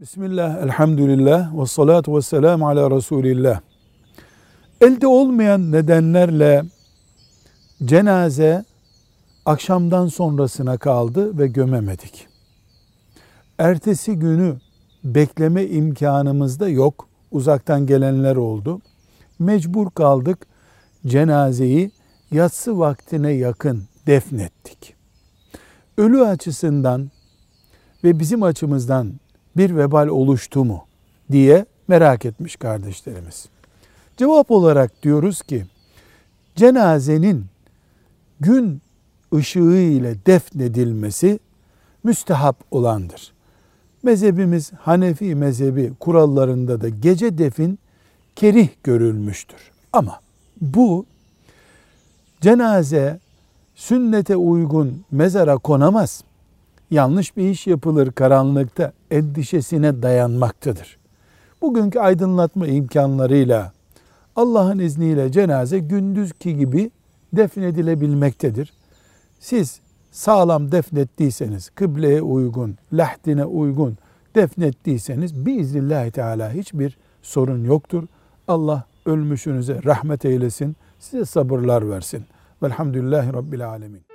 Bismillah, elhamdülillah, ve salatu ve selamu ala Resulillah. Elde olmayan nedenlerle cenaze akşamdan sonrasına kaldı ve gömemedik. Ertesi günü bekleme imkanımız da yok. Uzaktan gelenler oldu. Mecbur kaldık. Cenazeyi yatsı vaktine yakın defnettik. Ölü açısından ve bizim açımızdan bir vebal oluştu mu diye merak etmiş kardeşlerimiz. Cevap olarak diyoruz ki cenazenin gün ışığı ile defnedilmesi müstehap olandır. Mezhebimiz Hanefi mezhebi kurallarında da gece defin kerih görülmüştür. Ama bu cenaze sünnete uygun mezara konamaz. Yanlış bir iş yapılır karanlıkta endişesine dayanmaktadır. Bugünkü aydınlatma imkanlarıyla Allah'ın izniyle cenaze gündüzki gibi defnedilebilmektedir. Siz sağlam defnettiyseniz, kıbleye uygun, lahdine uygun defnettiyseniz biiznillahü teala hiçbir sorun yoktur. Allah ölmüşünüze rahmet eylesin, size sabırlar versin. Velhamdülillahi Rabbil Alemin.